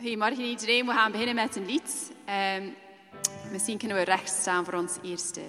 Goedemorgen iedereen. We gaan beginnen met een lied. Um, misschien kunnen we rechts staan voor ons eerste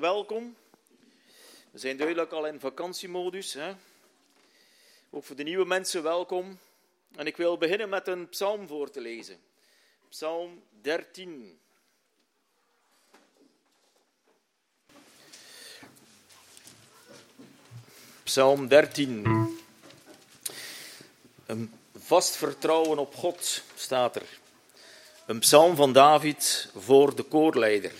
welkom. We zijn duidelijk al in vakantiemodus. Hè? Ook voor de nieuwe mensen welkom. En ik wil beginnen met een psalm voor te lezen. Psalm 13. Psalm 13. Een vast vertrouwen op God staat er. Een psalm van David voor de koorleider.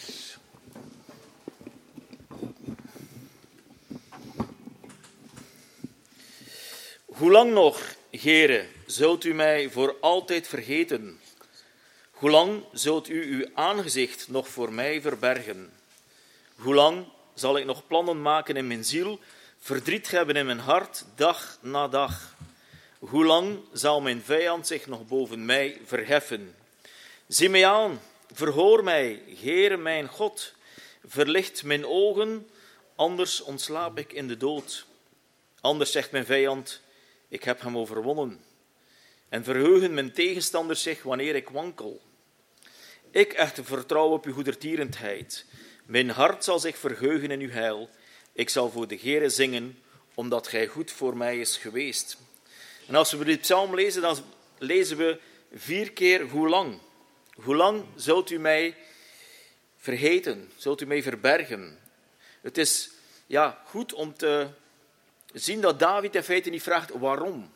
Hoe lang nog, Gere, zult u mij voor altijd vergeten? Hoe lang zult u uw aangezicht nog voor mij verbergen? Hoe lang zal ik nog plannen maken in mijn ziel, verdriet hebben in mijn hart, dag na dag? Hoe lang zal mijn vijand zich nog boven mij verheffen? Zie mij aan, verhoor mij, Heere mijn God, verlicht mijn ogen, anders ontslaap ik in de dood. Anders zegt mijn vijand, ik heb hem overwonnen. En verheugen mijn tegenstanders zich wanneer ik wankel. Ik echter vertrouw op uw goedertierendheid. Mijn hart zal zich verheugen in uw heil. Ik zal voor de Heere zingen, omdat Gij goed voor mij is geweest. En als we dit psalm lezen, dan lezen we vier keer hoe lang. Hoe lang zult u mij vergeten? Zult u mij verbergen? Het is ja, goed om te zien dat David in feite niet vraagt waarom.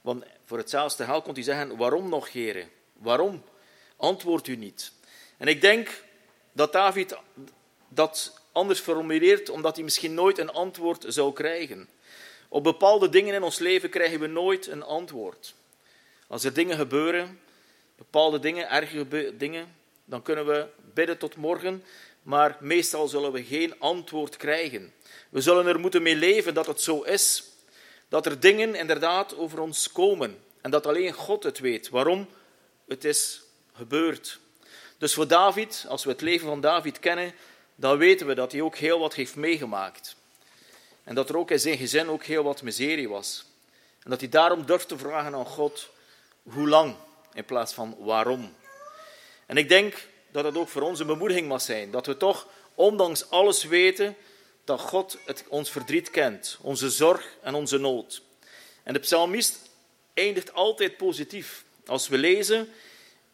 Want voor hetzelfde hel kon hij zeggen, waarom nog, heren? Waarom antwoordt u niet? En ik denk dat David dat anders formuleert, omdat hij misschien nooit een antwoord zou krijgen. Op bepaalde dingen in ons leven krijgen we nooit een antwoord. Als er dingen gebeuren, bepaalde dingen, erge dingen, dan kunnen we bidden tot morgen, maar meestal zullen we geen antwoord krijgen. We zullen er moeten mee leven dat het zo is, dat er dingen inderdaad over ons komen en dat alleen God het weet waarom het is gebeurd. Dus voor David, als we het leven van David kennen, dan weten we dat hij ook heel wat heeft meegemaakt. En dat er ook in zijn gezin ook heel wat miserie was. En dat hij daarom durft te vragen aan God, hoe lang, in plaats van waarom. En ik denk dat het ook voor ons een bemoediging mag zijn, dat we toch, ondanks alles weten, dat God het, ons verdriet kent, onze zorg en onze nood. En de psalmist eindigt altijd positief. Als we lezen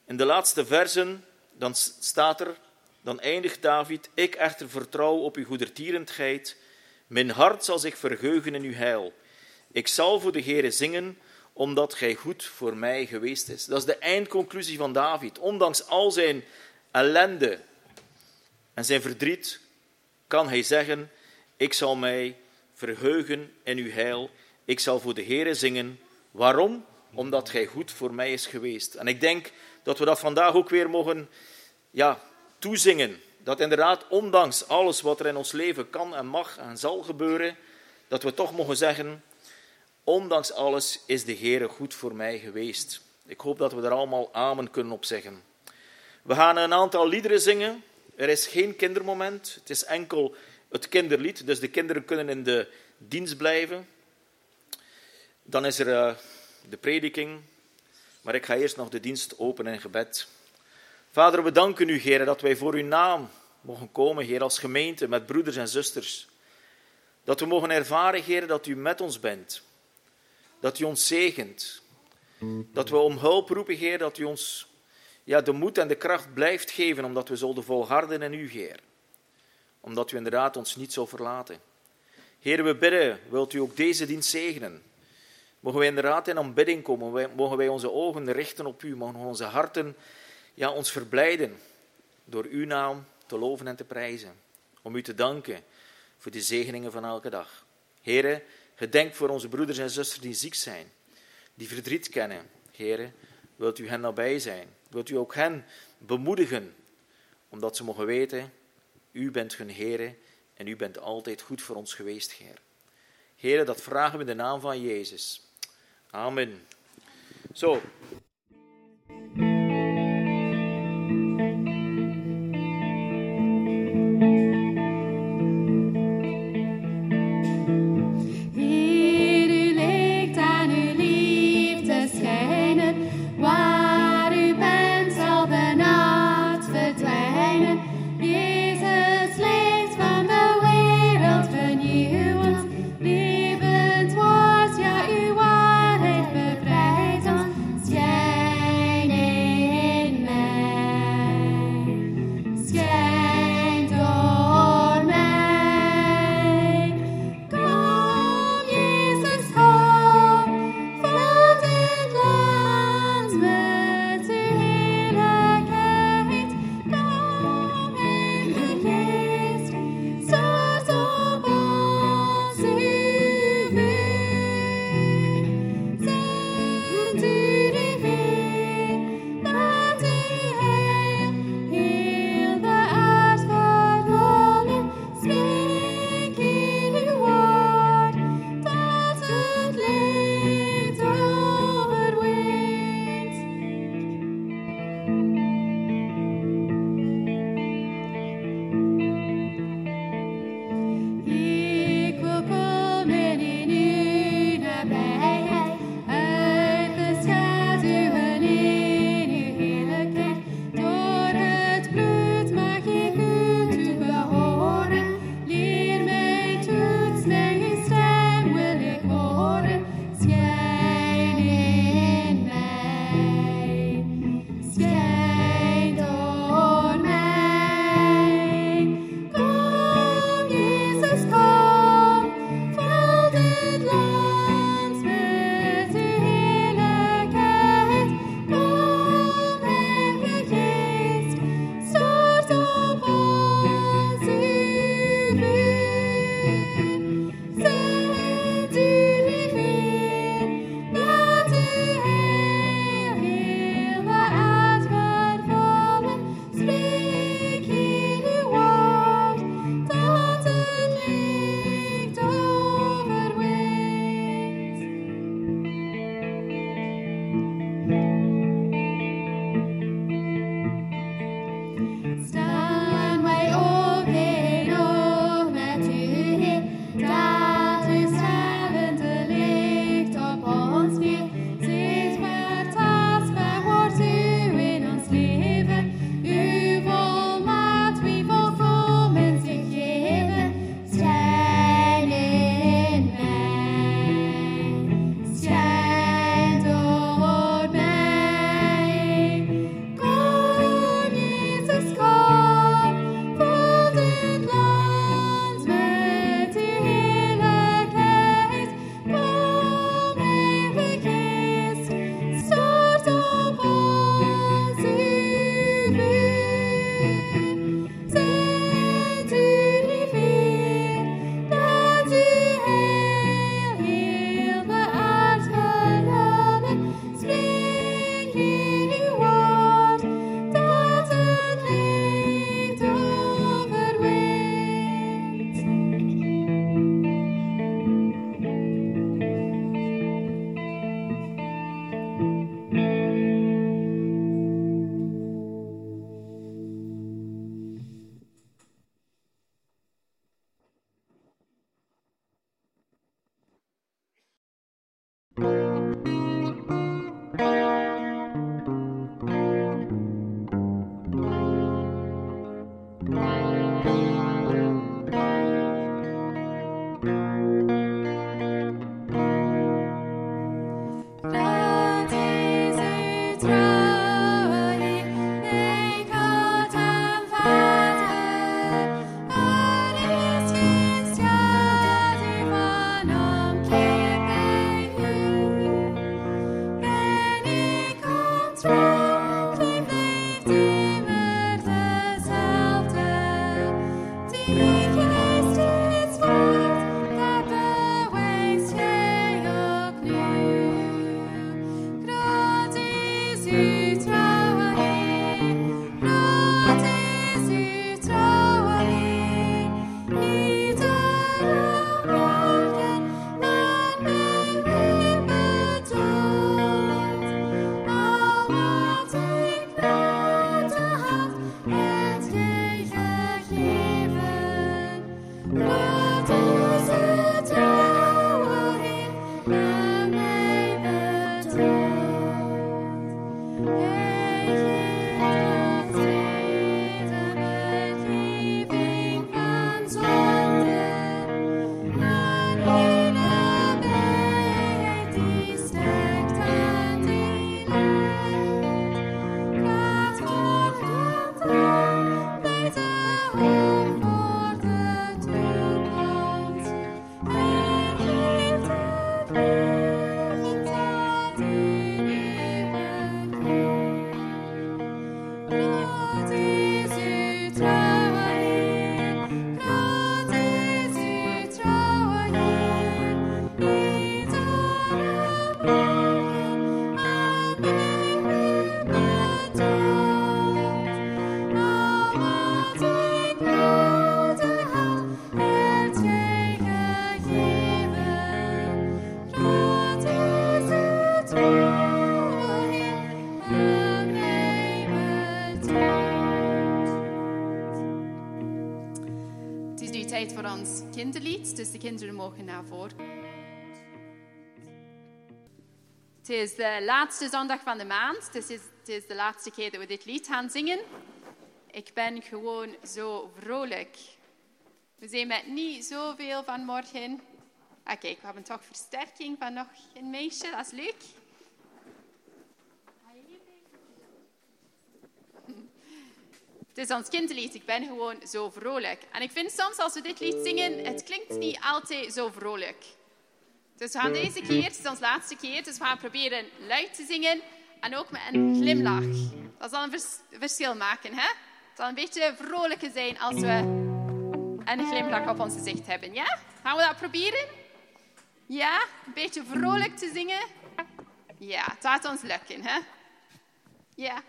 in de laatste versen, dan staat er, dan eindigt David, ik echter vertrouw op uw goedertierendheid, mijn hart zal zich verheugen in uw heil. Ik zal voor de Heere zingen, omdat gij goed voor mij geweest is. Dat is de eindconclusie van David. Ondanks al zijn ellende en zijn verdriet, kan hij zeggen, ik zal mij verheugen in uw heil. Ik zal voor de Heere zingen. Waarom? Omdat gij goed voor mij is geweest. En ik denk dat we dat vandaag ook weer mogen ja, toezingen. Dat inderdaad, ondanks alles wat er in ons leven kan en mag en zal gebeuren, dat we toch mogen zeggen, ondanks alles is de Heere goed voor mij geweest. Ik hoop dat we er allemaal amen kunnen op zeggen. We gaan een aantal liederen zingen. Er is geen kindermoment. Het is enkel het kinderlied. Dus de kinderen kunnen in de dienst blijven. Dan is er uh, de prediking. Maar ik ga eerst nog de dienst openen in gebed. Vader, we danken u, Heer, dat wij voor uw naam mogen komen, Heer, als gemeente, met broeders en zusters. Dat we mogen ervaren, Heer, dat u met ons bent. Dat u ons zegent. Dat we om hulp roepen, Heer, dat u ons ja, de moed en de kracht blijft geven, omdat we zullen volharden in u, Heer. Omdat u inderdaad ons niet zal verlaten. Heer, we bidden, wilt u ook deze dienst zegenen? Mogen wij inderdaad in aanbidding komen, mogen wij onze ogen richten op u, mogen onze harten ja, ons verblijden door uw naam te loven en te prijzen. Om u te danken voor de zegeningen van elke dag. Heren, gedenk voor onze broeders en zusters die ziek zijn, die verdriet kennen. Heren, wilt u hen nabij zijn? Wilt u ook hen bemoedigen, omdat ze mogen weten, u bent hun Heere en u bent altijd goed voor ons geweest, Heer. Heren, dat vragen we in de naam van Jezus. Amen. Zo, dus de kinderen mogen naar voren. Het is de laatste zondag van de maand, dus het is, de laatste keer dat we dit lied gaan zingen. Ik ben gewoon zo vrolijk. We zijn met niet zoveel van morgen. Ah, kijk, we hebben toch versterking van nog een meisje, dat is leuk. Het is ons kinderlied, ik ben gewoon zo vrolijk. En ik vind soms als we dit lied zingen, het klinkt niet altijd zo vrolijk. Dus we gaan deze keer, het is onze laatste keer, dus we gaan proberen luid te zingen en ook met een glimlach. Dat zal een vers- verschil maken, hè? Het zal een beetje vrolijker zijn als we een glimlach op ons gezicht hebben, ja? Gaan we dat proberen? Ja? Een beetje vrolijk te zingen? Ja, het gaat ons lukken, hè? Ja.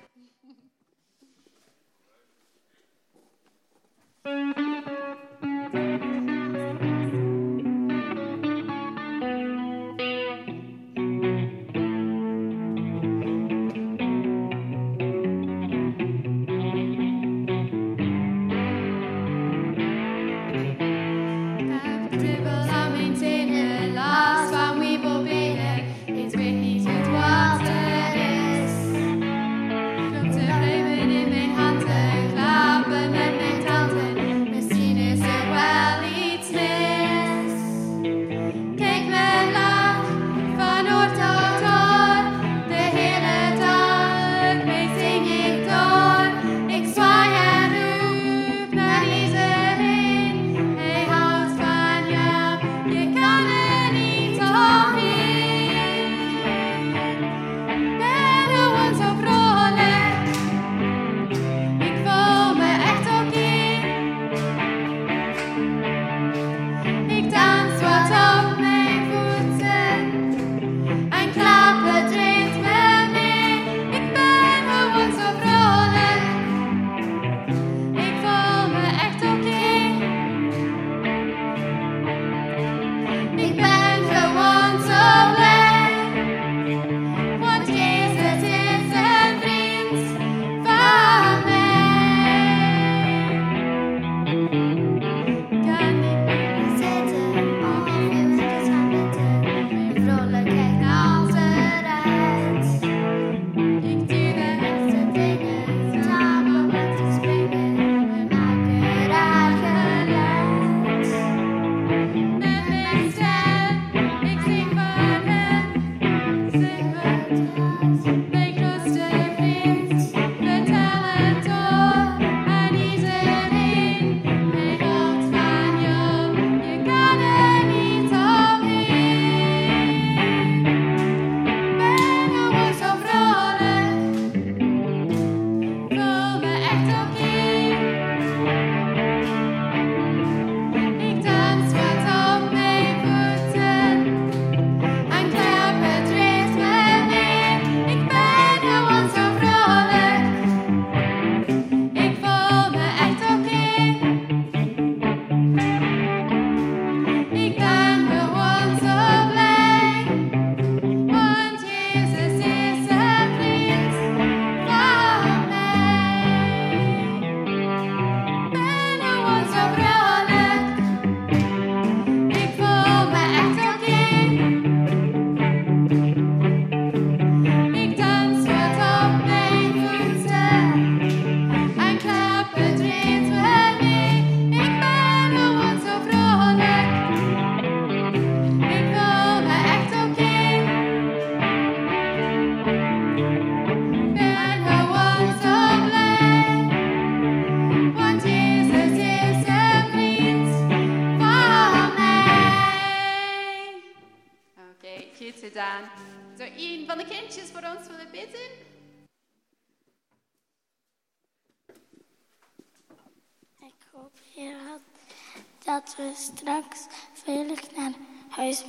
Thank you.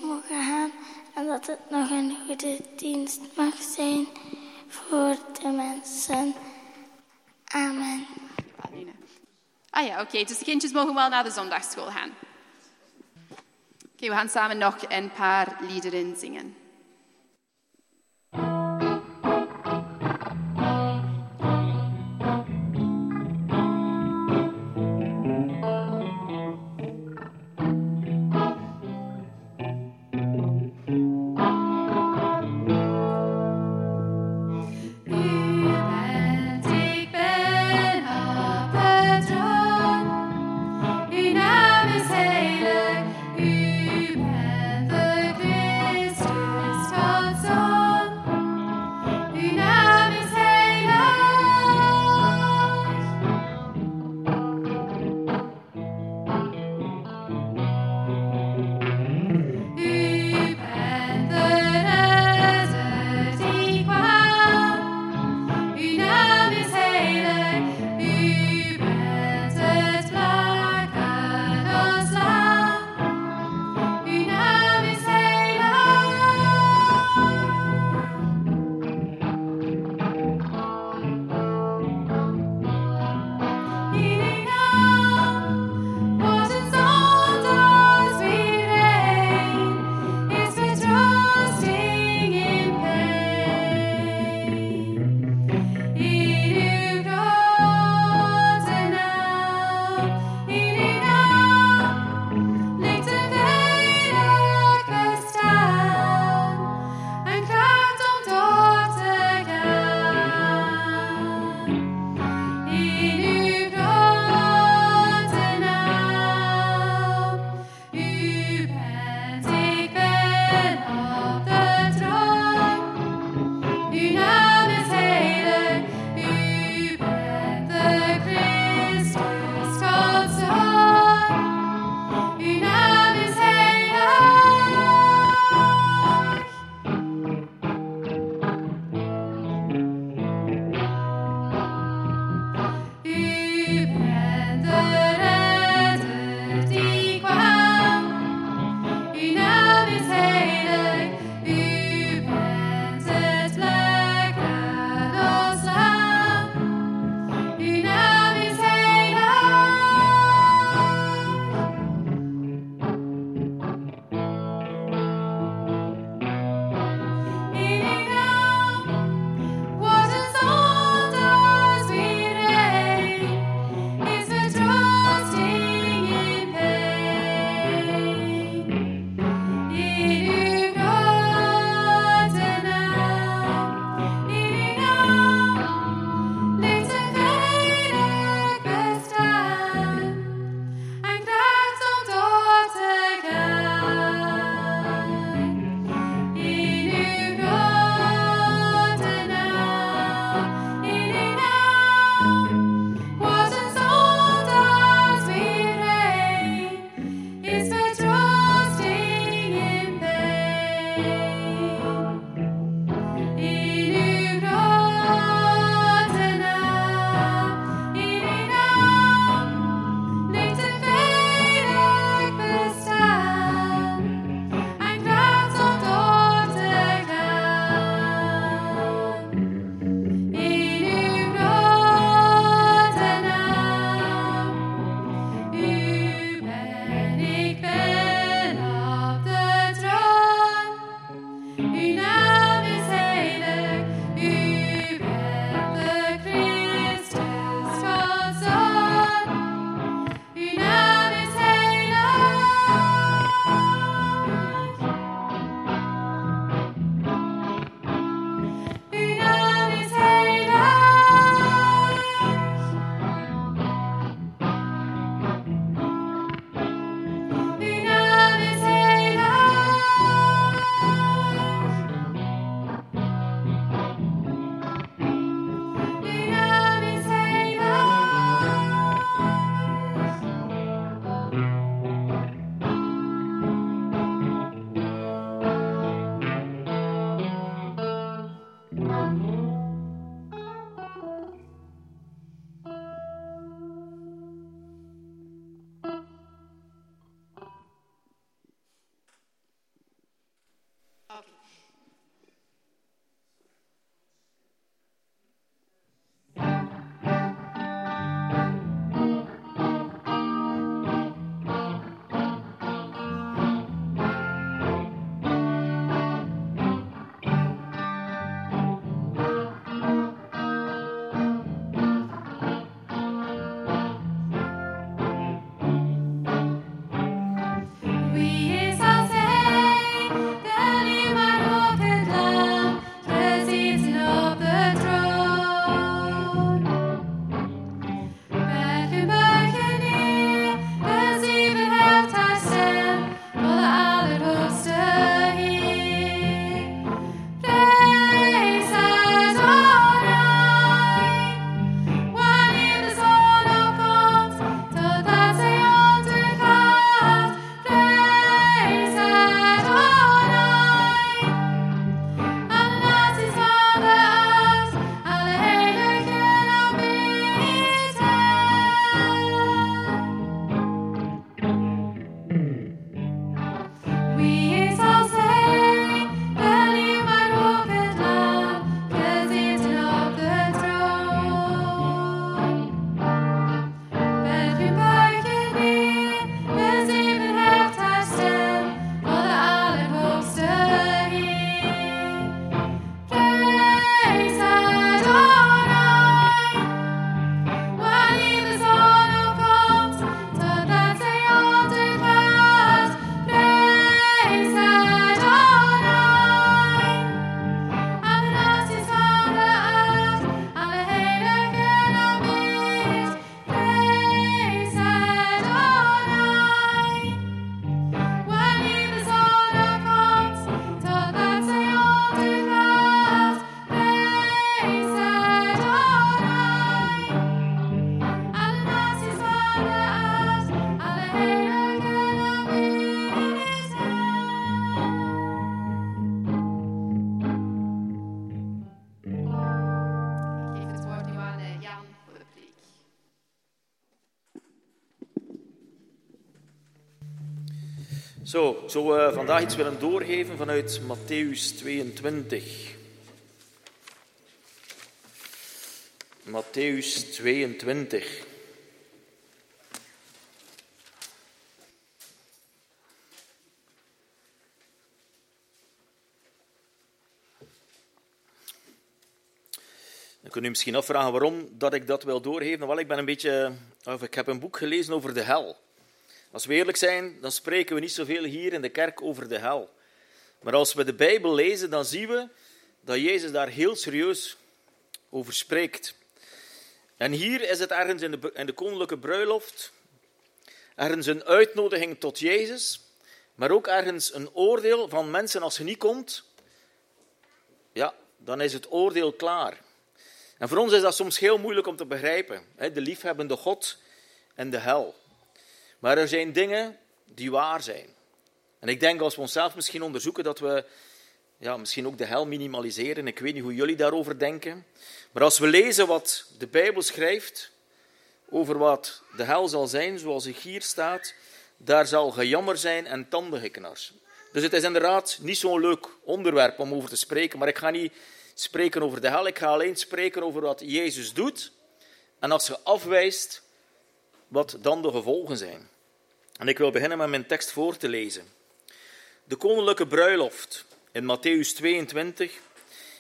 Mogen gaan en dat het nog een goede dienst mag zijn voor de mensen. Amen. Ah ja, oké. Dus de kindjes mogen wel naar de zondagschool gaan. Oké, we gaan samen nog een paar liederen zingen. Zo, zou eh, vandaag iets willen doorgeven vanuit Matthäus 22. Matthäus 22. Dan kun je misschien afvragen waarom dat ik dat wil doorgeven. Wel, ik ben een beetje, of ik heb een boek gelezen over de hel. Als we eerlijk zijn, dan spreken we niet zoveel hier in de kerk over de hel. Maar als we de Bijbel lezen, dan zien we dat Jezus daar heel serieus over spreekt. En hier is het ergens in de, in de koninklijke bruiloft, ergens een uitnodiging tot Jezus, maar ook ergens een oordeel van mensen als je niet komt, ja, dan is het oordeel klaar. En voor ons is dat soms heel moeilijk om te begrijpen, de liefhebbende God en de hel. Maar er zijn dingen die waar zijn. En ik denk als we onszelf misschien onderzoeken dat we ja, misschien ook de hel minimaliseren. Ik weet niet hoe jullie daarover denken. Maar als we lezen wat de Bijbel schrijft over wat de hel zal zijn, zoals het hier staat, daar zal gejammer zijn en tandengeknars. Dus het is inderdaad niet zo'n leuk onderwerp om over te spreken, maar ik ga niet spreken over de hel, ik ga alleen spreken over wat Jezus doet. En als je afwijst, wat dan de gevolgen zijn. En ik wil beginnen met mijn tekst voor te lezen. De koninklijke bruiloft in Matthäus 22.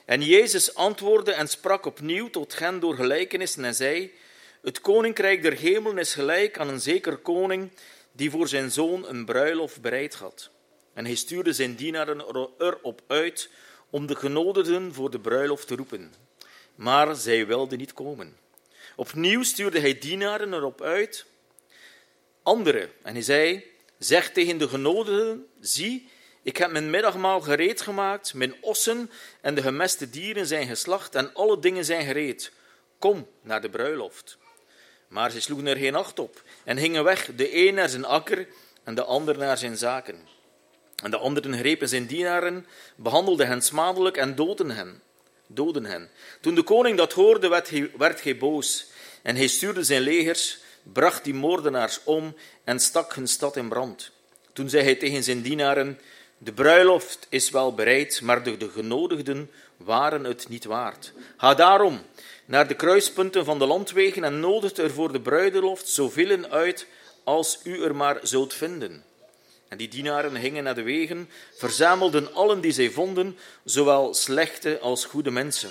En Jezus antwoordde en sprak opnieuw tot hen door gelijkenissen en zei: Het koninkrijk der hemelen is gelijk aan een zeker koning die voor zijn zoon een bruiloft bereid had. En hij stuurde zijn dienaren erop uit om de genodigden voor de bruiloft te roepen. Maar zij wilden niet komen. Opnieuw stuurde hij dienaren erop uit, anderen, en hij zei: Zeg tegen de genodigden: Zie, ik heb mijn middagmaal gereed gemaakt, mijn ossen en de gemeste dieren zijn geslacht en alle dingen zijn gereed. Kom naar de bruiloft. Maar ze sloegen er geen acht op en gingen weg, de een naar zijn akker en de ander naar zijn zaken. En de anderen grepen zijn dienaren, behandelden hen smadelijk en doden hen. Doden hen. Toen de koning dat hoorde, werd hij, werd hij boos en hij stuurde zijn legers, bracht die moordenaars om en stak hun stad in brand. Toen zei hij tegen zijn dienaren: De bruiloft is wel bereid, maar de, de genodigden waren het niet waard. Ga daarom naar de kruispunten van de landwegen en nodigt er voor de bruiloft zoveel uit als u er maar zult vinden. En die dienaren gingen naar de wegen, verzamelden allen die zij vonden, zowel slechte als goede mensen.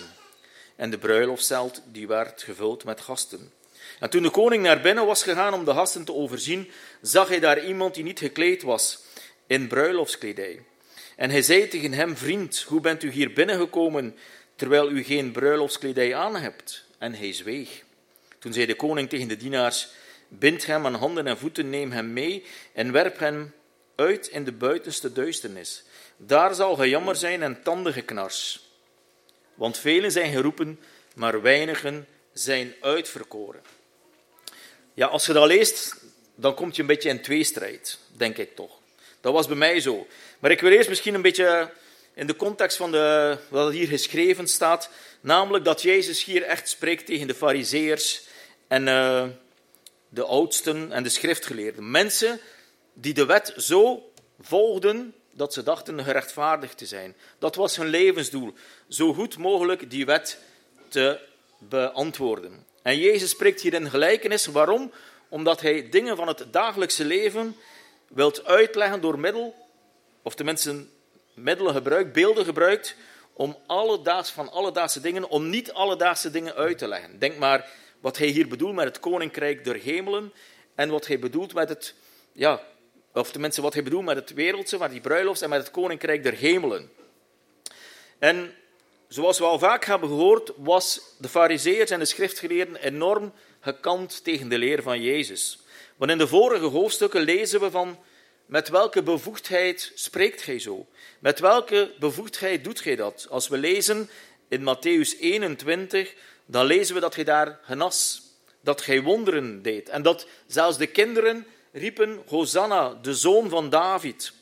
En de bruiloftzelt die werd gevuld met gasten. En toen de koning naar binnen was gegaan om de gasten te overzien, zag hij daar iemand die niet gekleed was in bruiloftskledij. En hij zei tegen hem, vriend, hoe bent u hier binnengekomen terwijl u geen bruiloftskledij aan hebt? En hij zweeg. Toen zei de koning tegen de dienaars, bind hem aan handen en voeten, neem hem mee en werp hem uit in de buitenste duisternis. Daar zal gejammer zijn en tandengeknars. Want velen zijn geroepen, maar weinigen zijn uitverkoren. Ja, als je dat leest, dan kom je een beetje in tweestrijd, denk ik toch. Dat was bij mij zo. Maar ik wil eerst misschien een beetje in de context van de, wat hier geschreven staat, namelijk dat Jezus hier echt spreekt tegen de fariseërs en uh, de oudsten en de schriftgeleerden. Mensen die de wet zo volgden dat ze dachten gerechtvaardigd te zijn. Dat was hun levensdoel, zo goed mogelijk die wet te beantwoorden. En Jezus spreekt hier in gelijkenis. Waarom? Omdat hij dingen van het dagelijkse leven wilt uitleggen door middel, of tenminste middelen gebruikt, beelden gebruikt, om alledaags van alledaagse dingen, om niet alledaagse dingen uit te leggen. Denk maar wat hij hier bedoelt met het koninkrijk der hemelen en wat hij bedoelt met het, ja, of tenminste wat hij bedoelt met het wereldse, met die bruiloft en met het koninkrijk der hemelen. En zoals we al vaak hebben gehoord, was de fariseërs en de schriftgeleerden enorm gekant tegen de leer van Jezus. Want in de vorige hoofdstukken lezen we van met welke bevoegdheid spreekt gij zo? Met welke bevoegdheid doet gij dat? Als we lezen in Matthäus 21, dan lezen we dat gij daar genas, dat gij wonderen deed. En dat zelfs de kinderen riepen, Hosanna, de zoon van David.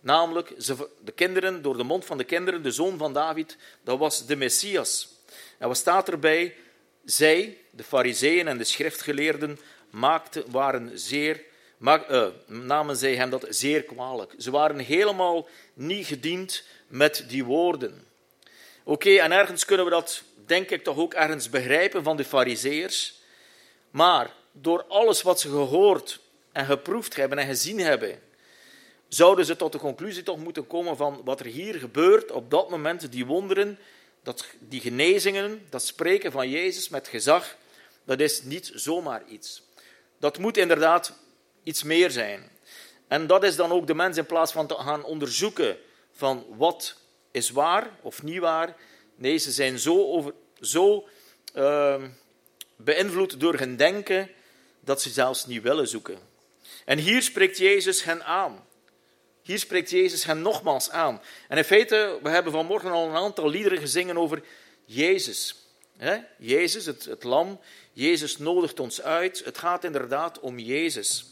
Namelijk, de kinderen, door de mond van de kinderen, de zoon van David, dat was de Messias. En wat staat erbij? Zij, de fariseeën en de schriftgeleerden, maakten, waren zeer, uh, namen zij hem dat zeer kwalijk. Ze waren helemaal niet gediend met die woorden. Oké, en ergens kunnen we dat, denk ik, toch ook ergens begrijpen van de fariseërs. Maar door alles wat ze gehoord en geproefd hebben en gezien hebben, zouden ze tot de conclusie toch moeten komen van wat er hier gebeurt op dat moment, die wonderen, dat, die genezingen, dat spreken van Jezus met gezag, dat is niet zomaar iets. Dat moet inderdaad iets meer zijn. En dat is dan ook de mens in plaats van te gaan onderzoeken van wat is waar of niet waar. Nee, ze zijn zo, over, zo uh, beïnvloed door hun denken dat ze zelfs niet willen zoeken. En hier spreekt Jezus hen aan. Hier spreekt Jezus hen nogmaals aan. En in feite, we hebben vanmorgen al een aantal liederen gezingen over Jezus. Jezus, het, het lam. Jezus nodigt ons uit. Het gaat inderdaad om Jezus.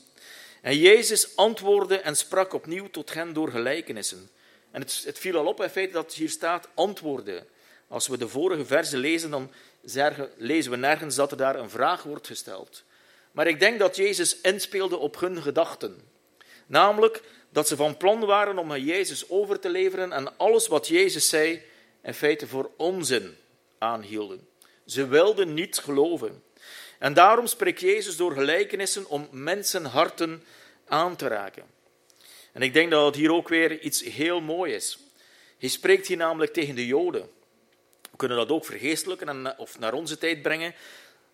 En Jezus antwoordde en sprak opnieuw tot hen door gelijkenissen. En het, het viel al op in feite dat hier staat antwoorden. Als we de vorige versen lezen, dan lezen we nergens dat er daar een vraag wordt gesteld. Maar ik denk dat Jezus inspeelde op hun gedachten. Namelijk dat ze van plan waren om Jezus over te leveren en alles wat Jezus zei in feite voor onzin aanhielden. Ze wilden niet geloven. En daarom spreekt Jezus door gelijkenissen om mensenharten aan te raken. En ik denk dat het hier ook weer iets heel moois is. Hij spreekt hier namelijk tegen de Joden. We kunnen dat ook vergeestelijken en, of naar onze tijd brengen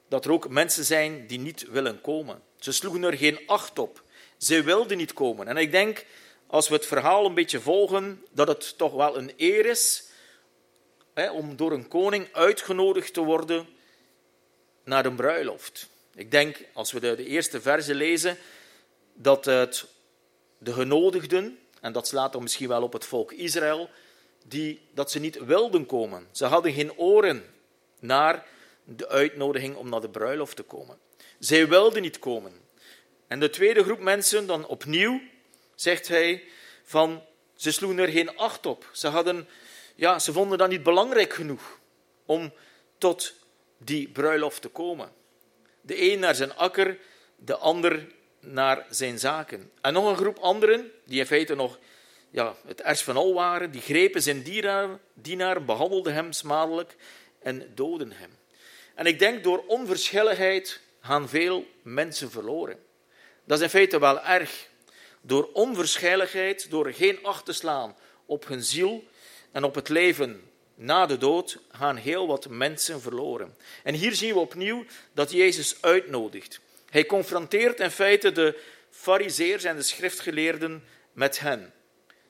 dat er ook mensen zijn die niet willen komen. Ze sloegen er geen acht op. Ze wilden niet komen. En ik denk, als we het verhaal een beetje volgen, dat het toch wel een eer is hè, om door een koning uitgenodigd te worden naar een bruiloft. Ik denk, als we de, eerste verse lezen, dat het de genodigden, en dat slaat dan misschien wel op het volk Israël, die, dat ze niet wilden komen. Ze hadden geen oren naar de uitnodiging om naar de bruiloft te komen. Zij wilden niet komen. En de tweede groep mensen, dan opnieuw, zegt hij van, ze sloegen er geen acht op. Ze, hadden, ja, ze vonden dat niet belangrijk genoeg om tot die bruiloft te komen. De een naar zijn akker, de ander naar zijn zaken. En nog een groep anderen, die in feite nog ja, het erts van al waren. Die grepen zijn dienaar, dienaar, behandelden hem smadelijk en doden hem. En ik denk door onverschilligheid gaan veel mensen verloren. Dat is in feite wel erg. Door onverschilligheid, door geen acht te slaan op hun ziel en op het leven na de dood, gaan heel wat mensen verloren. En hier zien we opnieuw dat Jezus uitnodigt. Hij confronteert in feite de fariseers en de schriftgeleerden met hen.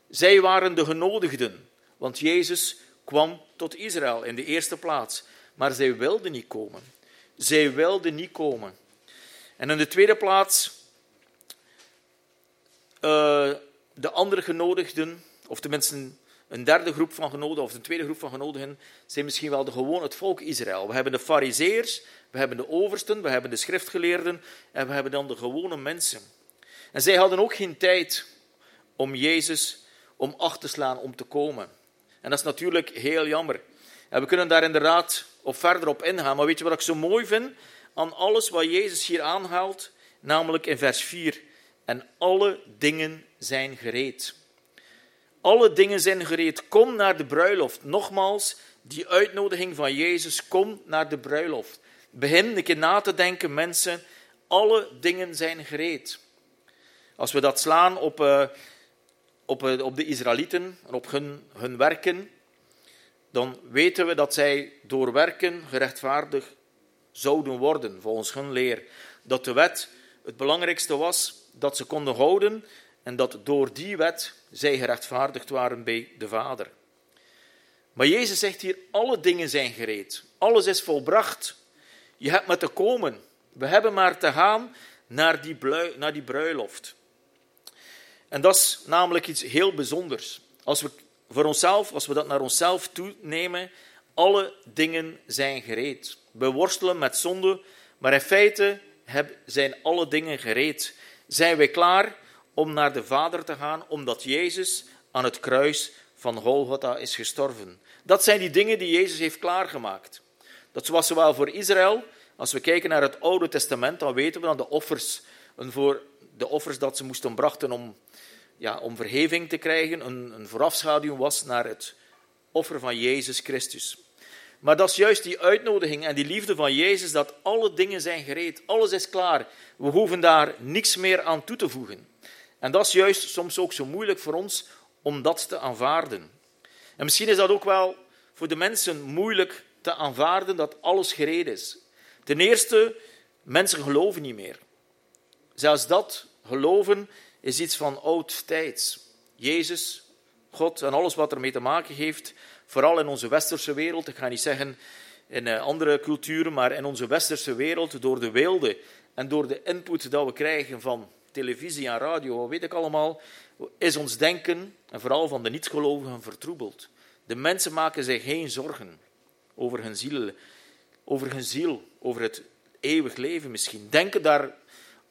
Zij waren de genodigden, want Jezus kwam tot Israël in de eerste plaats. Maar zij wilden niet komen. Zij wilden niet komen. En in de tweede plaats, uh, de andere genodigden, of tenminste een derde groep van genodigden, of een tweede groep van genodigden, zijn misschien wel de, gewoon het volk Israël. We hebben de fariseërs, we hebben de oversten, we hebben de schriftgeleerden en we hebben dan de gewone mensen. En zij hadden ook geen tijd om Jezus om acht te slaan om te komen. En dat is natuurlijk heel jammer. En we kunnen daar inderdaad op verder op ingaan. Maar weet je wat ik zo mooi vind aan alles wat Jezus hier aanhaalt? Namelijk in vers 4. En alle dingen zijn gereed. Alle dingen zijn gereed. Kom naar de bruiloft. Nogmaals, die uitnodiging van Jezus. Kom naar de bruiloft. Begin een keer na te denken, mensen. Alle dingen zijn gereed. Als we dat slaan op, uh, op, uh, op de Israëlieten en op hun, hun werken, dan weten we dat zij door werken gerechtvaardigd zouden worden, volgens hun leer. Dat de wet het belangrijkste was dat ze konden houden en dat door die wet zij gerechtvaardigd waren bij de Vader. Maar Jezus zegt hier, alle dingen zijn gereed. Alles is volbracht. Je hebt maar te komen. We hebben maar te gaan naar die, naar die bruiloft. En dat is namelijk iets heel bijzonders. Als we voor onszelf, als we dat naar onszelf toenemen, alle dingen zijn gereed. We worstelen met zonde, maar in feite zijn alle dingen gereed. Zijn wij klaar om naar de Vader te gaan, omdat Jezus aan het kruis van Golgotha is gestorven? Dat zijn die dingen die Jezus heeft klaargemaakt. Dat was zowel voor Israël, als we kijken naar het Oude Testament, dan weten we dat de offers, voor de offers dat ze moesten brachten om ja, om verheving te krijgen, een, een voorafschaduw was naar het offer van Jezus Christus. Maar dat is juist die uitnodiging en die liefde van Jezus, dat alle dingen zijn gereed, alles is klaar. We hoeven daar niks meer aan toe te voegen. En dat is juist soms ook zo moeilijk voor ons om dat te aanvaarden. En misschien is dat ook wel voor de mensen moeilijk te aanvaarden dat alles gereed is. Ten eerste, mensen geloven niet meer. Zelfs dat geloven is iets van oud tijds. Jezus, God en alles wat ermee te maken heeft, vooral in onze westerse wereld, ik ga niet zeggen in eh, andere culturen, maar in onze westerse wereld, door de weelde en door de input dat we krijgen van televisie en radio, wat weet ik allemaal, is ons denken, en vooral van de niet-gelovigen, vertroebeld. De mensen maken zich geen zorgen over hun ziel, over hun ziel, over het eeuwig leven misschien. Denken daar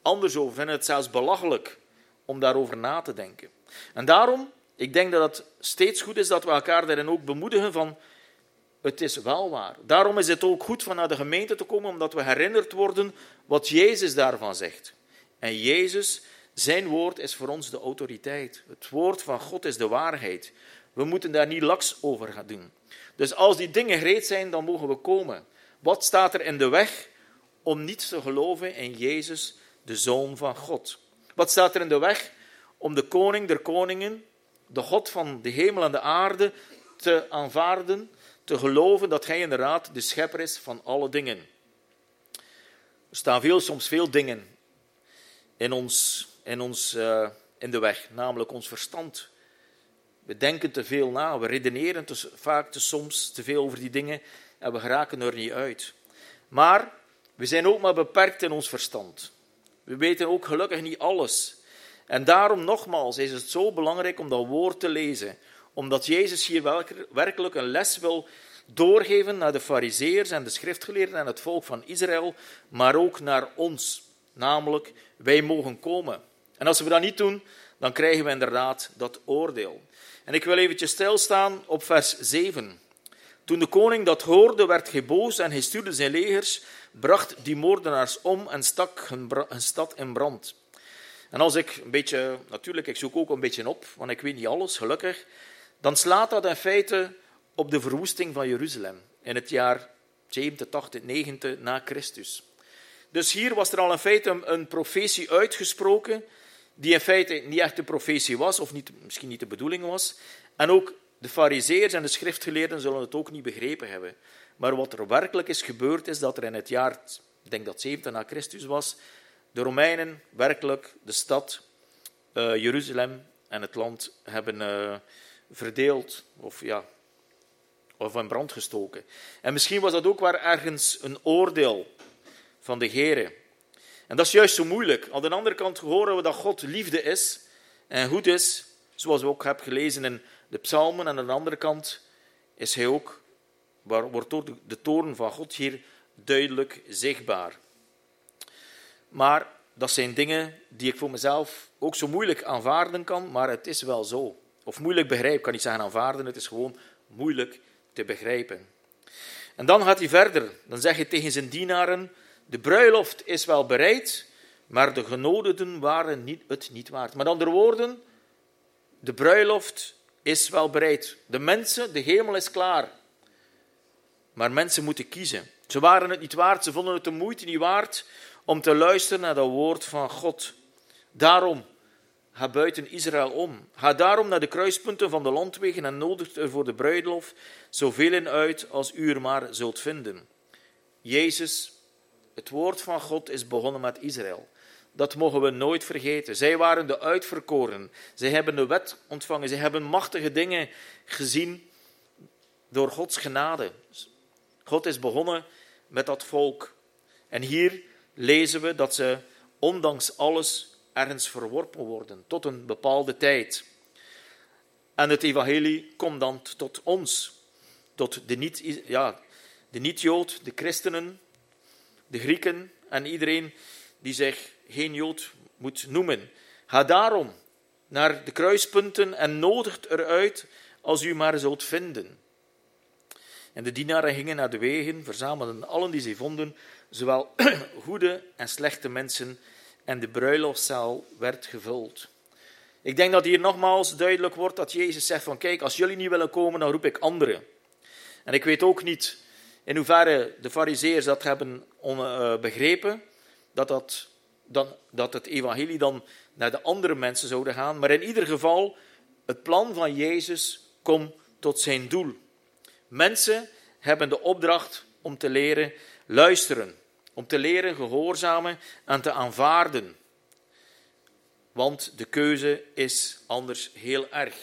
anders over, vinden het zelfs belachelijk om daarover na te denken. En daarom, ik denk dat het steeds goed is dat we elkaar daarin ook bemoedigen van het is wel waar. Daarom is het ook goed van naar de gemeente te komen, omdat we herinnerd worden wat Jezus daarvan zegt. En Jezus, zijn woord is voor ons de autoriteit. Het woord van God is de waarheid. We moeten daar niet laks over gaan doen. Dus als die dingen gereed zijn, dan mogen we komen. Wat staat er in de weg om niet te geloven in Jezus, de Zoon van God? Wat staat er in de weg om de koning der koningen, de God van de hemel en de aarde, te aanvaarden, te geloven dat hij inderdaad de schepper is van alle dingen? Er staan veel, soms veel dingen in, ons, in, ons, uh, in de weg, namelijk ons verstand. We denken te veel na, we redeneren te, vaak te soms te veel over die dingen en we geraken er niet uit. Maar we zijn ook maar beperkt in ons verstand. We weten ook gelukkig niet alles. En daarom nogmaals is het zo belangrijk om dat woord te lezen, omdat Jezus hier werkelijk een les wil doorgeven naar de fariseërs en de schriftgeleerden en het volk van Israël, maar ook naar ons. Namelijk, wij mogen komen. En als we dat niet doen, dan krijgen we inderdaad dat oordeel. En ik wil eventjes stilstaan op vers 7. Toen de koning dat hoorde, werd hij boos en hij stuurde zijn legers bracht die moordenaars om en stak hun, stad in brand. En als ik een beetje, natuurlijk, ik zoek ook een beetje op, want ik weet niet alles, gelukkig, dan slaat dat in feite op de verwoesting van Jeruzalem in het jaar 70, 80, 90 na Christus. Dus hier was er al in feite een profetie uitgesproken, die in feite niet echt een profetie was, of niet, misschien niet de bedoeling was. En ook de fariseërs en de schriftgeleerden zullen het ook niet begrepen hebben. Maar wat er werkelijk is gebeurd, is dat er in het jaar, ik denk dat 70 na Christus was, de Romeinen werkelijk de stad uh, Jeruzalem en het land hebben uh, verdeeld, of ja, of in brand gestoken. En misschien was dat ook waar ergens een oordeel van de Here. En dat is juist zo moeilijk. Aan de andere kant horen we dat God liefde is en goed is, zoals we ook hebben gelezen in de psalmen. En aan de andere kant is hij ook, wordt de toorn van God hier duidelijk zichtbaar. Maar dat zijn dingen die ik voor mezelf ook zo moeilijk aanvaarden kan, maar het is wel zo. Of moeilijk begrijpen, ik kan niet zeggen aanvaarden, het is gewoon moeilijk te begrijpen. En dan gaat hij verder. Dan zegt hij tegen zijn dienaren: De bruiloft is wel bereid, maar de genodigden waren niet, het niet waard. Met andere woorden, de bruiloft is wel bereid. De mensen, de hemel is klaar. Maar mensen moeten kiezen. Ze waren het niet waard, ze vonden het de moeite niet waard om te luisteren naar dat woord van God. Daarom Ga buiten Israël om. Ga daarom naar de kruispunten van de landwegen en nodigt er voor de bruiloft zoveel in uit als u er maar zult vinden. Jezus, het woord van God is begonnen met Israël. Dat mogen we nooit vergeten. Zij waren de uitverkoren. Zij hebben de wet ontvangen. Zij hebben machtige dingen gezien door Gods genade. God is begonnen met dat volk. En hier lezen we dat ze ondanks alles ergens verworpen worden tot een bepaalde tijd. En het evangelie komt dan tot ons, tot de niet-Jood, ja, de, niet de christenen, de Grieken en iedereen die zich geen Jood moet noemen. Ga daarom naar de kruispunten en nodigt eruit als u maar zult vinden. En de dienaren gingen naar de wegen, verzamelden allen die ze vonden, zowel goede en slechte mensen, en de bruiloftszaal werd gevuld. Ik denk dat hier nogmaals duidelijk wordt dat Jezus zegt van kijk, als jullie niet willen komen, dan roep ik anderen. En ik weet ook niet in hoeverre de fariseërs dat hebben uh, begrepen, dat, dat, dan, dat het evangelie dan naar de andere mensen zouden gaan. Maar in ieder geval, het plan van Jezus komt tot zijn doel. Mensen hebben de opdracht om te leren luisteren om te leren gehoorzamen en te aanvaarden. Want de keuze is anders heel erg.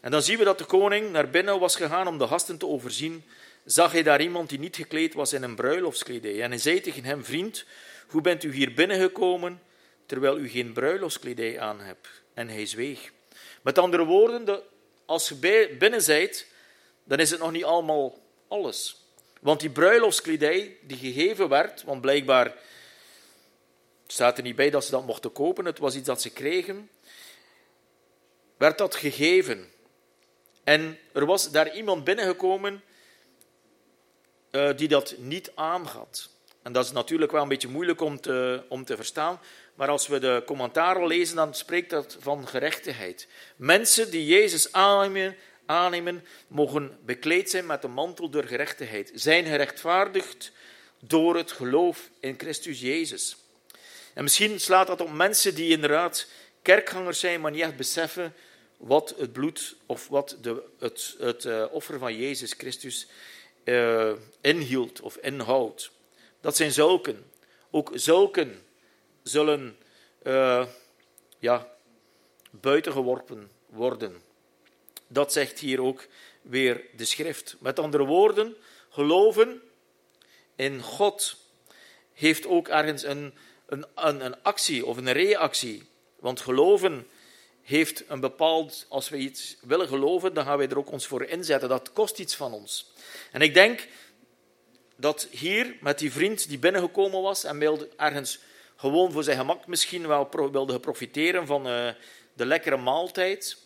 En dan zien we dat de koning naar binnen was gegaan om de gasten te overzien. Zag hij daar iemand die niet gekleed was in een bruiloftskledij. En hij zei tegen hem: Vriend, hoe bent u hier binnengekomen terwijl u geen bruiloftskledij aan hebt? En hij zweeg. Met andere woorden, als je binnen zijt, dan is het nog niet allemaal alles. Want die bruiloftskledij die gegeven werd, want blijkbaar staat er niet bij dat ze dat mochten kopen, het was iets dat ze kregen, werd dat gegeven. En er was daar iemand binnengekomen uh, die dat niet aangad. En dat is natuurlijk wel een beetje moeilijk om te, om te verstaan, maar als we de commentaren lezen, dan spreekt dat van gerechtigheid. Mensen die Jezus aannemen aannemen, mogen bekleed zijn met de mantel door gerechtigheid, zijn gerechtvaardigd door het geloof in Christus Jezus. En misschien slaat dat op mensen die inderdaad kerkgangers zijn, maar niet echt beseffen wat het bloed of wat de, het, het uh, offer van Jezus Christus uh, inhield of inhoudt. Dat zijn zulken. Ook zulken zullen uh, ja, buitengeworpen worden. Dat zegt hier ook weer de schrift. Met andere woorden, geloven in God heeft ook ergens een, een, een, actie of een reactie. Want geloven heeft een bepaald, als we iets willen geloven, dan gaan wij er ook ons voor inzetten. Dat kost iets van ons. En ik denk dat hier met die vriend die binnengekomen was en wilde ergens gewoon voor zijn gemak misschien wel wilde profiteren van uh, de lekkere maaltijd,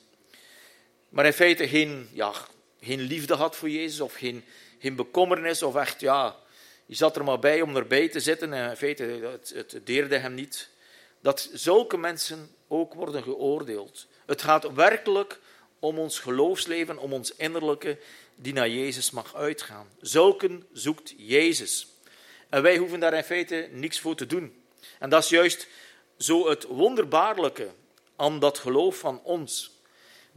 maar in feite geen, ja, geen liefde had voor Jezus of geen, geen bekommernis of echt, ja, je zat er maar bij om erbij te zitten en in feite, het, het deerde hem niet. dat zulke mensen ook worden geoordeeld. Het gaat werkelijk om ons geloofsleven, om ons innerlijke, die naar Jezus mag uitgaan. Zulken zoekt Jezus. En wij hoeven daar in feite niks voor te doen. En dat is juist zo het wonderbaarlijke aan dat geloof van ons.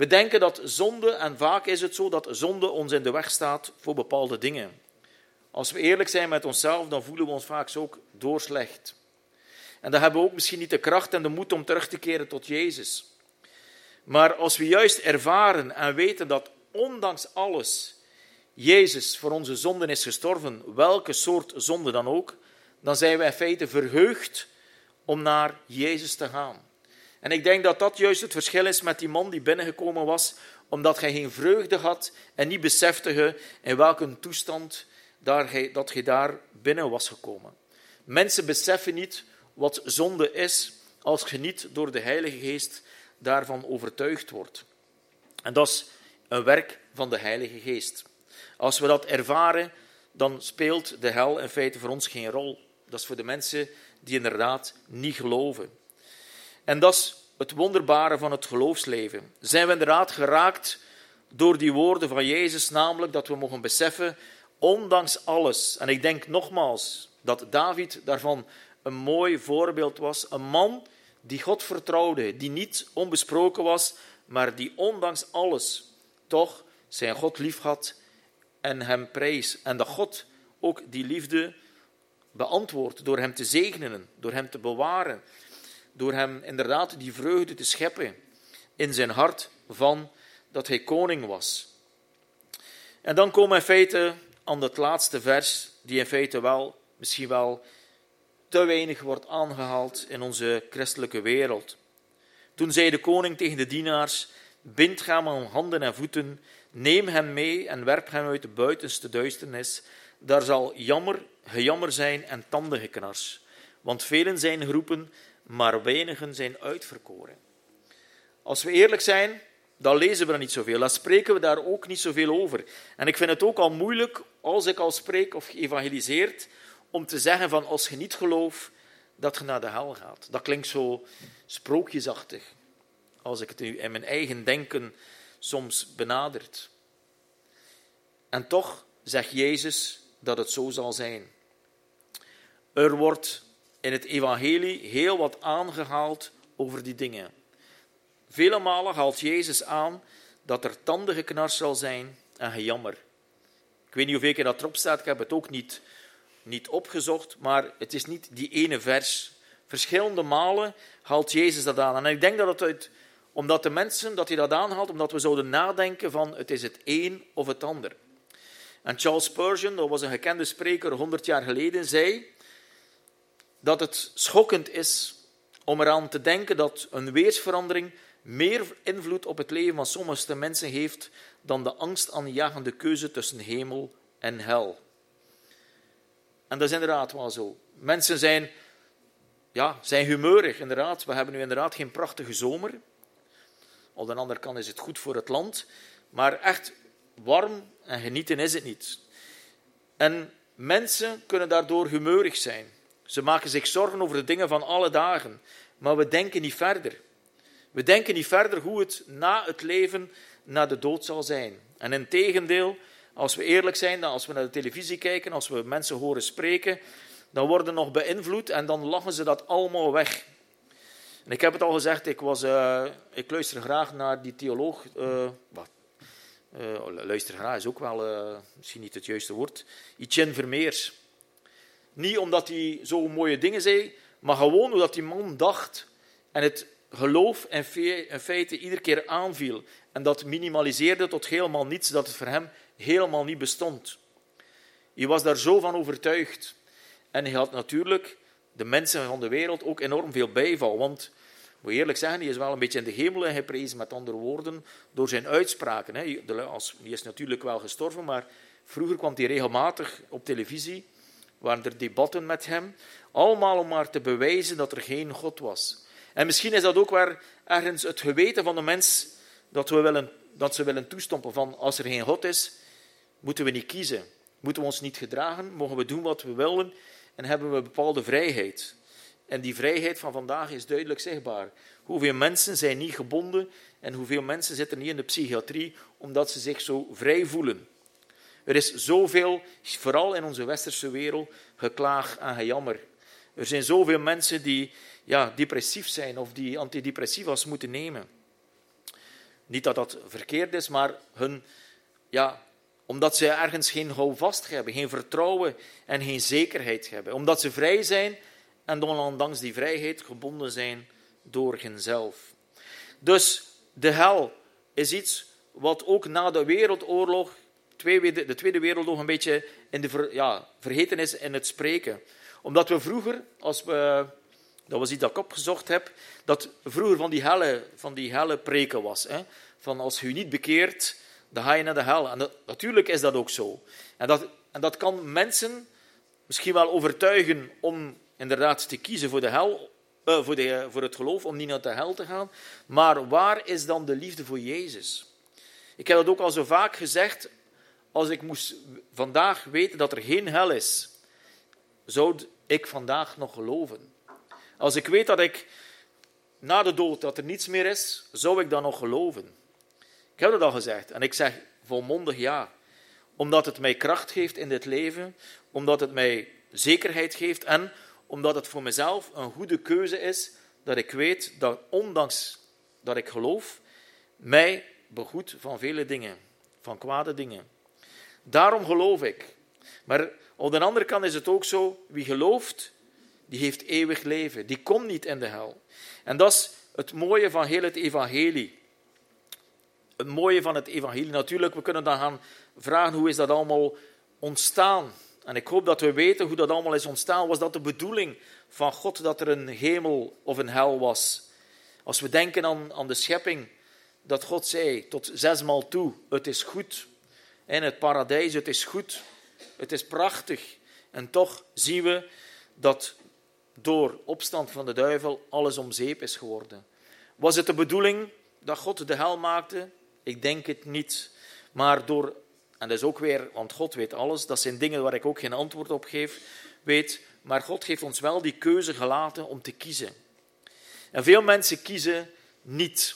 We denken dat zonde, en vaak is het zo dat zonde ons in de weg staat voor bepaalde dingen. Als we eerlijk zijn met onszelf, dan voelen we ons vaak ook doorslecht. En dan hebben we ook misschien niet de kracht en de moed om terug te keren tot Jezus. Maar als we juist ervaren en weten dat ondanks alles Jezus voor onze zonden is gestorven, welke soort zonde dan ook, dan zijn we in feite verheugd om naar Jezus te gaan. En ik denk dat dat juist het verschil is met die man die binnengekomen was, omdat hij geen vreugde had en niet besefte in welke toestand dat hij daar binnen was gekomen. Mensen beseffen niet wat zonde is als je niet door de Heilige Geest daarvan overtuigd wordt. En dat is een werk van de Heilige Geest. Als we dat ervaren, dan speelt de hel in feite voor ons geen rol. Dat is voor de mensen die inderdaad niet geloven. En dat is het wonderbare van het geloofsleven. Zijn we inderdaad geraakt door die woorden van Jezus, namelijk dat we mogen beseffen, ondanks alles, en ik denk nogmaals dat David daarvan een mooi voorbeeld was, een man die God vertrouwde, die niet onbesproken was, maar die ondanks alles toch zijn God lief had en hem prees. En dat God ook die liefde beantwoordt door hem te zegenen, door hem te bewaren, door hem inderdaad die vreugde te scheppen in zijn hart van dat hij koning was. En dan komen we in feite aan het laatste vers, die in feite wel, misschien wel te weinig wordt aangehaald in onze christelijke wereld. Toen zei de koning tegen de dienaars: Bind hem aan handen en voeten, neem hem mee en werp hem uit de buitenste duisternis. Daar zal jammer, gejammer zijn en tandengeknars. Want velen zijn geroepen, maar weinigen zijn uitverkoren. Als we eerlijk zijn, dan lezen we er niet zoveel. Dan spreken we daar ook niet zoveel over. En ik vind het ook al moeilijk, als ik al spreek of geëvangeliseerd, om te zeggen van als je niet gelooft, dat je naar de hel gaat. Dat klinkt zo sprookjesachtig, als ik het nu in mijn eigen denken soms benadert. En toch zegt Jezus dat het zo zal zijn. Er wordt in het evangelie heel wat aangehaald over die dingen. Vele malen haalt Jezus aan dat er tanden zal zijn en gejammer. Ik weet niet hoeveel keer dat erop staat, ik heb het ook niet niet opgezocht, maar het is niet die ene vers. Verschillende malen haalt Jezus dat aan. En ik denk dat het uit, omdat de mensen, dat hij dat aanhaalt, omdat we zouden nadenken van het is het een of het ander. En Charles Spurgeon, dat was een gekende spreker 100 jaar geleden, zei dat het schokkend is om eraan te denken dat een weersverandering meer invloed op het leven van sommige mensen heeft dan de angstaanjagende keuze tussen hemel en hel. En dat is inderdaad wel zo. Mensen zijn, ja, zijn humeurig, inderdaad. We hebben nu inderdaad geen prachtige zomer. Op de andere kant is het goed voor het land. Maar echt warm en genieten is het niet. En mensen kunnen daardoor humeurig zijn. Ze maken zich zorgen over de dingen van alle dagen. Maar we denken niet verder. We denken niet verder hoe het na het leven, na de dood zal zijn. En in tegendeel, als we eerlijk zijn, dan als we naar de televisie kijken, als we mensen horen spreken, dan worden nog beïnvloed en dan lachen ze dat allemaal weg. En ik heb het al gezegd, ik, was, uh, ik luister graag naar die theoloog. Uh, wat? Uh, luister graag is ook wel misschien niet het juiste woord. Etienne Vermeers. Niet omdat hij zo mooie dingen zei, maar gewoon omdat die man dacht en het geloof en feite iedere keer aanviel. En dat minimaliseerde tot helemaal niets, dat het voor hem helemaal niet bestond. Hij was daar zo van overtuigd. En hij had natuurlijk de mensen van de wereld ook enorm veel bijval. Want, moet eerlijk zeggen, hij is wel een beetje in de hemel geprezen, met andere woorden, door zijn uitspraken. Hij is natuurlijk wel gestorven, maar vroeger kwam hij regelmatig op televisie. Waren er debatten met hem. Allemaal om maar te bewijzen dat er geen God was. En misschien is dat ook waar ergens het geweten van de mens dat, we willen, dat ze willen toestompen van als er geen God is, moeten we niet kiezen. Moeten we ons niet gedragen, mogen we doen wat we willen en hebben we bepaalde vrijheid. En die vrijheid van vandaag is duidelijk zichtbaar. Hoeveel mensen zijn niet gebonden en hoeveel mensen zitten niet in de psychiatrie omdat ze zich zo vrij voelen. Er is zoveel, vooral in onze westerse wereld, geklaag en gejammer. Er zijn zoveel mensen die ja, depressief zijn of die antidepressiva's moeten nemen. Niet dat dat verkeerd is, maar hun, ja, omdat ze ergens geen houvast hebben, geen vertrouwen en geen zekerheid hebben. Omdat ze vrij zijn en dan ondanks die vrijheid gebonden zijn door henzelf. Dus de hel is iets wat ook na de wereldoorlog, de Tweede Wereldoorlog, een beetje in de ja, vergeten is in het spreken. Omdat we vroeger, als we, dat was iets dat ik opgezocht heb, dat vroeger van die helle, van die helle preken was. Hè? Van als je niet bekeert, dan ga je naar de hel. En natuurlijk is dat ook zo. En dat, en dat kan mensen misschien wel overtuigen om inderdaad te kiezen voor de hel, uh, voor, de, voor het geloof, om niet naar de hel te gaan. Maar waar is dan de liefde voor Jezus? Ik heb dat ook al zo vaak gezegd. Als ik moest vandaag weten dat er geen hel is, zou ik vandaag nog geloven. Als ik weet dat ik na de dood dat er niets meer is, zou ik dan nog geloven. Ik heb dat al gezegd en ik zeg volmondig ja. Omdat het mij kracht geeft in dit leven, omdat het mij zekerheid geeft en omdat het voor mezelf een goede keuze is dat ik weet dat ondanks dat ik geloof, mij begoed van vele dingen, van kwade dingen. Daarom geloof ik. Maar op de andere kant is het ook zo, wie gelooft, die heeft eeuwig leven. Die komt niet in de hel. En dat is het mooie van heel het evangelie. Het mooie van het evangelie. Natuurlijk, we kunnen dan gaan vragen hoe is dat allemaal ontstaan. En ik hoop dat we weten hoe dat allemaal is ontstaan. Was dat de bedoeling van God dat er een hemel of een hel was? Als we denken aan, aan de schepping, dat God zei tot zesmaal toe, het is goed. In het paradijs, het is goed. Het is prachtig. En toch zien we dat door opstand van de duivel alles om zeep is geworden. Was het de bedoeling dat God de hel maakte? Ik denk het niet. Maar door en dat is ook weer, want God weet alles. Dat zijn dingen waar ik ook geen antwoord op geef, weet. Maar God heeft ons wel die keuze gelaten om te kiezen. En veel mensen kiezen niet.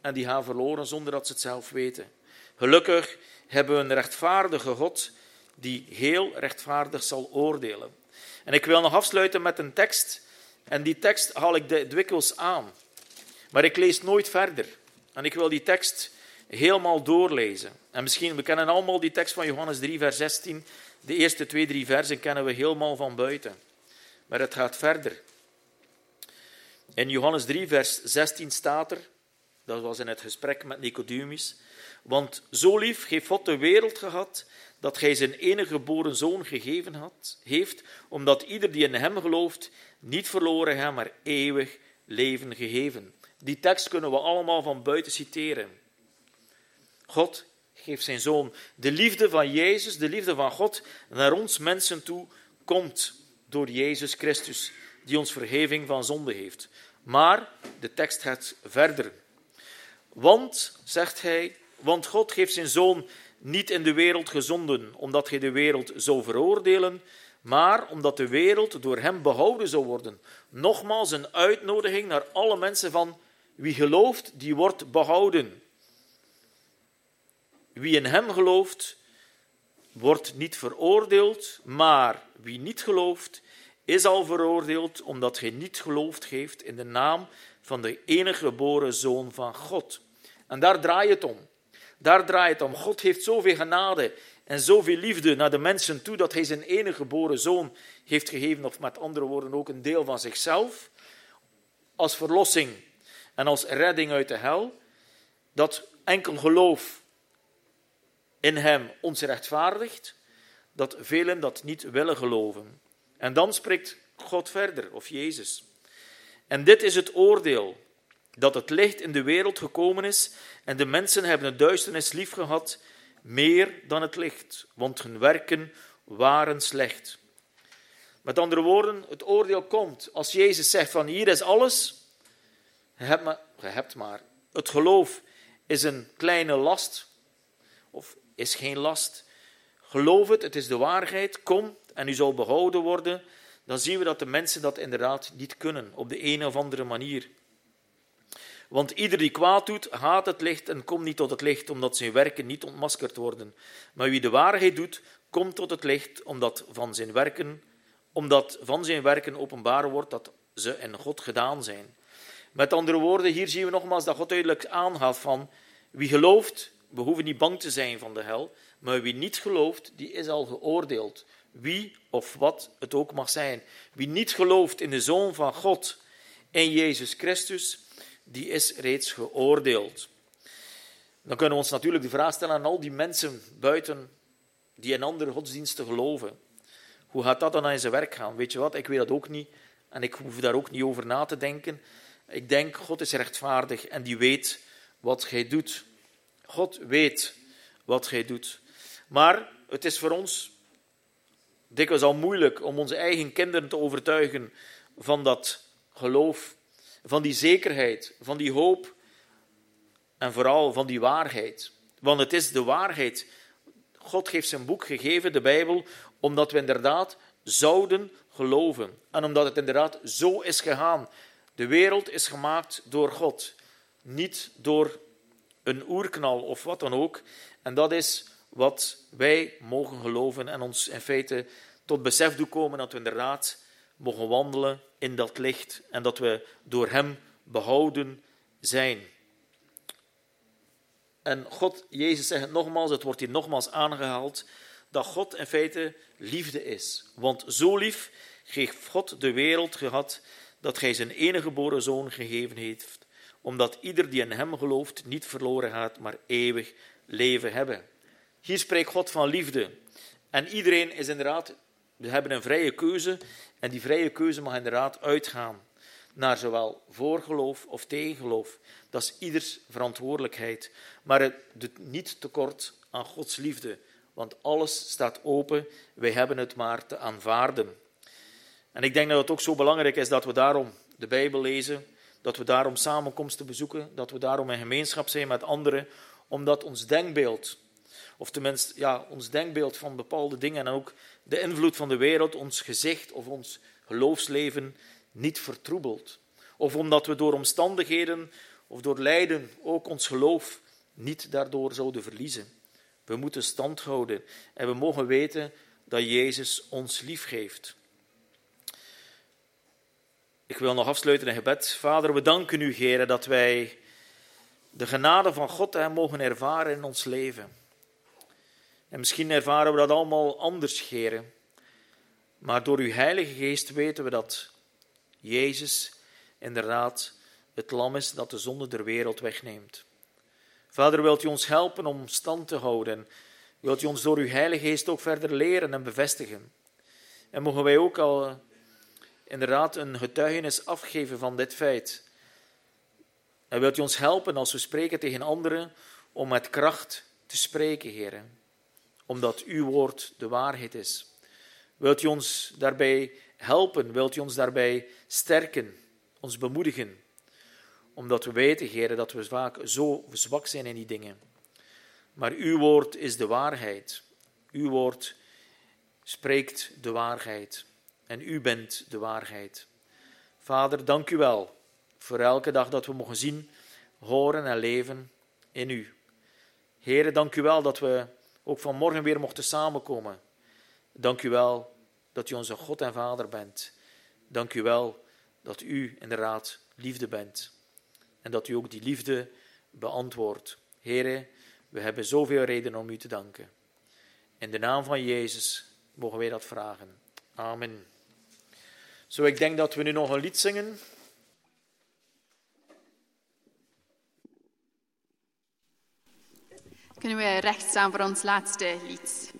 En die gaan verloren zonder dat ze het zelf weten. Gelukkig hebben we een rechtvaardige God die heel rechtvaardig zal oordelen. En ik wil nog afsluiten met een tekst. En die tekst haal ik dikwijls aan. Maar ik lees nooit verder. En ik wil die tekst helemaal doorlezen. En misschien, we kennen allemaal die tekst van Johannes 3, vers 16. De eerste twee, drie versen kennen we helemaal van buiten. Maar het gaat verder. In Johannes 3, vers 16 staat er, dat was in het gesprek met Nicodemus, want zo lief heeft God de wereld gehad, dat hij zijn enige geboren zoon gegeven had, heeft, omdat ieder die in hem gelooft, niet verloren gaat, maar eeuwig leven gegeven. Die tekst kunnen we allemaal van buiten citeren. God geeft zijn zoon. De liefde van Jezus, de liefde van God naar ons mensen toe, komt door Jezus Christus, die ons vergeving van zonde heeft. Maar de tekst gaat verder. Want, zegt hij, want God heeft zijn zoon niet in de wereld gezonden, omdat hij de wereld zou veroordelen, maar omdat de wereld door hem behouden zou worden. Nogmaals een uitnodiging naar alle mensen van wie gelooft, die wordt behouden. Wie in hem gelooft, wordt niet veroordeeld, maar wie niet gelooft, is al veroordeeld omdat hij niet geloofd heeft in de naam van de enige geboren Zoon van God. En daar draait het om. Daar draait het om. God heeft zoveel genade en zoveel liefde naar de mensen toe dat hij zijn enige geboren Zoon heeft gegeven, of met andere woorden ook een deel van zichzelf, als verlossing en als redding uit de hel, dat enkel geloof in hem ons rechtvaardigt, dat velen dat niet willen geloven. En dan spreekt God verder, of Jezus. En dit is het oordeel, dat het licht in de wereld gekomen is en de mensen hebben de duisternis lief gehad, meer dan het licht, want hun werken waren slecht. Met andere woorden, het oordeel komt als Jezus zegt van hier is alles, je hebt maar. Hebt maar. Het geloof is een kleine last, of is geen last. Geloof het, het is de waarheid. Kom en u zal behouden worden. dan zien we dat de mensen dat inderdaad niet kunnen, op de een of andere manier. Want ieder die kwaad doet, haat het licht en komt niet tot het licht, omdat zijn werken niet ontmaskerd worden. Maar wie de waarheid doet, komt tot het licht, omdat van zijn werken, omdat van zijn werken openbaar wordt dat ze in God gedaan zijn. Met andere woorden, hier zien we nogmaals dat God duidelijk aanhaalt van wie gelooft, we hoeven niet bang te zijn van de hel, maar wie niet gelooft, die is al geoordeeld. Wie of wat het ook mag zijn. Wie niet gelooft in de Zoon van God, in Jezus Christus, die is reeds geoordeeld. Dan kunnen we ons natuurlijk de vraag stellen aan al die mensen buiten die in andere godsdiensten geloven. Hoe gaat dat dan in zijn werk gaan? Weet je wat, ik weet dat ook niet en ik hoef daar ook niet over na te denken. Ik denk, God is rechtvaardig en die weet wat gij doet. God weet wat gij doet. Maar het is voor ons dikwijls al moeilijk om onze eigen kinderen te overtuigen van dat geloof, van die zekerheid, van die hoop en vooral van die waarheid. Want het is de waarheid. God heeft zijn boek gegeven, de Bijbel, omdat we inderdaad zouden geloven. En omdat het inderdaad zo is gegaan. De wereld is gemaakt door God, niet door een oerknal of wat dan ook. En dat is wat wij mogen geloven en ons in feite tot besef doen komen dat we inderdaad mogen wandelen in dat licht en dat we door Hem behouden zijn. En God, Jezus zegt het nogmaals, het wordt hier nogmaals aangehaald, dat God in feite liefde is. Want zo lief heeft God de wereld gehad dat Hij zijn enige geboren zoon gegeven heeft, omdat ieder die in Hem gelooft niet verloren gaat, maar eeuwig leven hebben. Hier spreekt God van liefde. En iedereen is inderdaad, we hebben een vrije keuze. En die vrije keuze mag inderdaad uitgaan naar zowel voorgeloof of tegengeloof. Dat is ieders verantwoordelijkheid. Maar het doet niet tekort aan Gods liefde. Want alles staat open. Wij hebben het maar te aanvaarden. En ik denk dat het ook zo belangrijk is dat we daarom de Bijbel lezen. Dat we daarom samenkomsten bezoeken. Dat we daarom in gemeenschap zijn met anderen. Omdat ons denkbeeld of tenminste ja, ons denkbeeld van bepaalde dingen en ook de invloed van de wereld ons gezicht of ons geloofsleven niet vertroebelt. Of omdat we door omstandigheden of door lijden ook ons geloof niet daardoor zouden verliezen. We moeten stand houden en we mogen weten dat Jezus ons lief geeft. Ik wil nog afsluiten in gebed. Vader, we danken u, Heer, dat wij de genade van God mogen ervaren in ons leven. En misschien ervaren we dat allemaal anders, Heren. Maar door uw Heilige Geest weten we dat Jezus inderdaad het lam is dat de zonde der wereld wegneemt. Vader, wilt u ons helpen om stand te houden? Wilt u ons door uw Heilige Geest ook verder leren en bevestigen? En mogen wij ook al inderdaad een getuigenis afgeven van dit feit? En wilt u ons helpen als we spreken tegen anderen om met kracht te spreken, heren? Omdat uw woord de waarheid is. Wilt u ons daarbij helpen? Wilt u ons daarbij sterken, ons bemoedigen? Omdat we weten, Heer, dat we vaak zo zwak zijn in die dingen. Maar uw woord is de waarheid. Uw woord spreekt de waarheid. En u bent de waarheid. Vader, dank u wel voor elke dag dat we mogen zien, horen en leven in u. Heer, dank u wel dat we ook vanmorgen weer mochten samenkomen. Dank u wel dat u onze God en Vader bent. Dank u wel dat u inderdaad liefde bent. En dat u ook die liefde beantwoordt. Heren, we hebben zoveel reden om u te danken. In de naam van Jezus mogen wij dat vragen. Amen. Zo, ik denk dat we nu nog een lied zingen. Kunnen we recht staan voor ons laatste lied?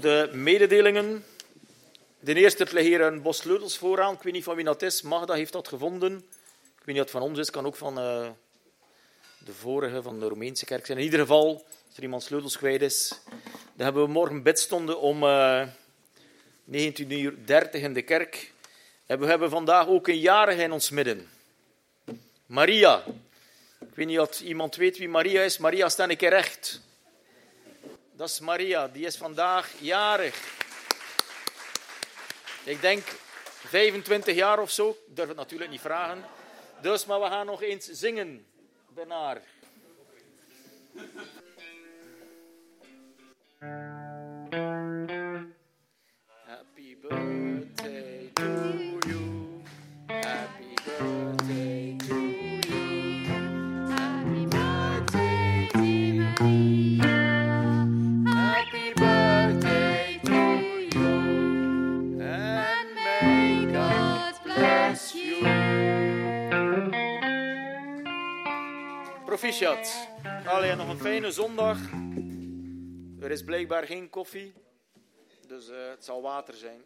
De mededelingen. De eerste ligt hier een bos sleutels vooraan. Ik weet niet van wie dat is. Magda heeft dat gevonden. Ik weet niet of het van ons is. kan ook van uh, de vorige, van de Romeinse kerk zijn. In ieder geval, als er iemand sleutels kwijt is. Dan hebben we morgen bidstonden om uh, 19.30 uur in de kerk. En we hebben vandaag ook een jarige in ons midden. Maria. Ik weet niet of iemand weet wie Maria is. Maria, sta een keer recht. Dat is Maria, die is vandaag jarig. Ik denk 25 jaar of zo. Ik durf het natuurlijk niet vragen. Dus, maar we gaan nog eens zingen. Happy Proficiat. Allee, nog een fijne zondag. Er is blijkbaar geen koffie, dus uh, het zal water zijn.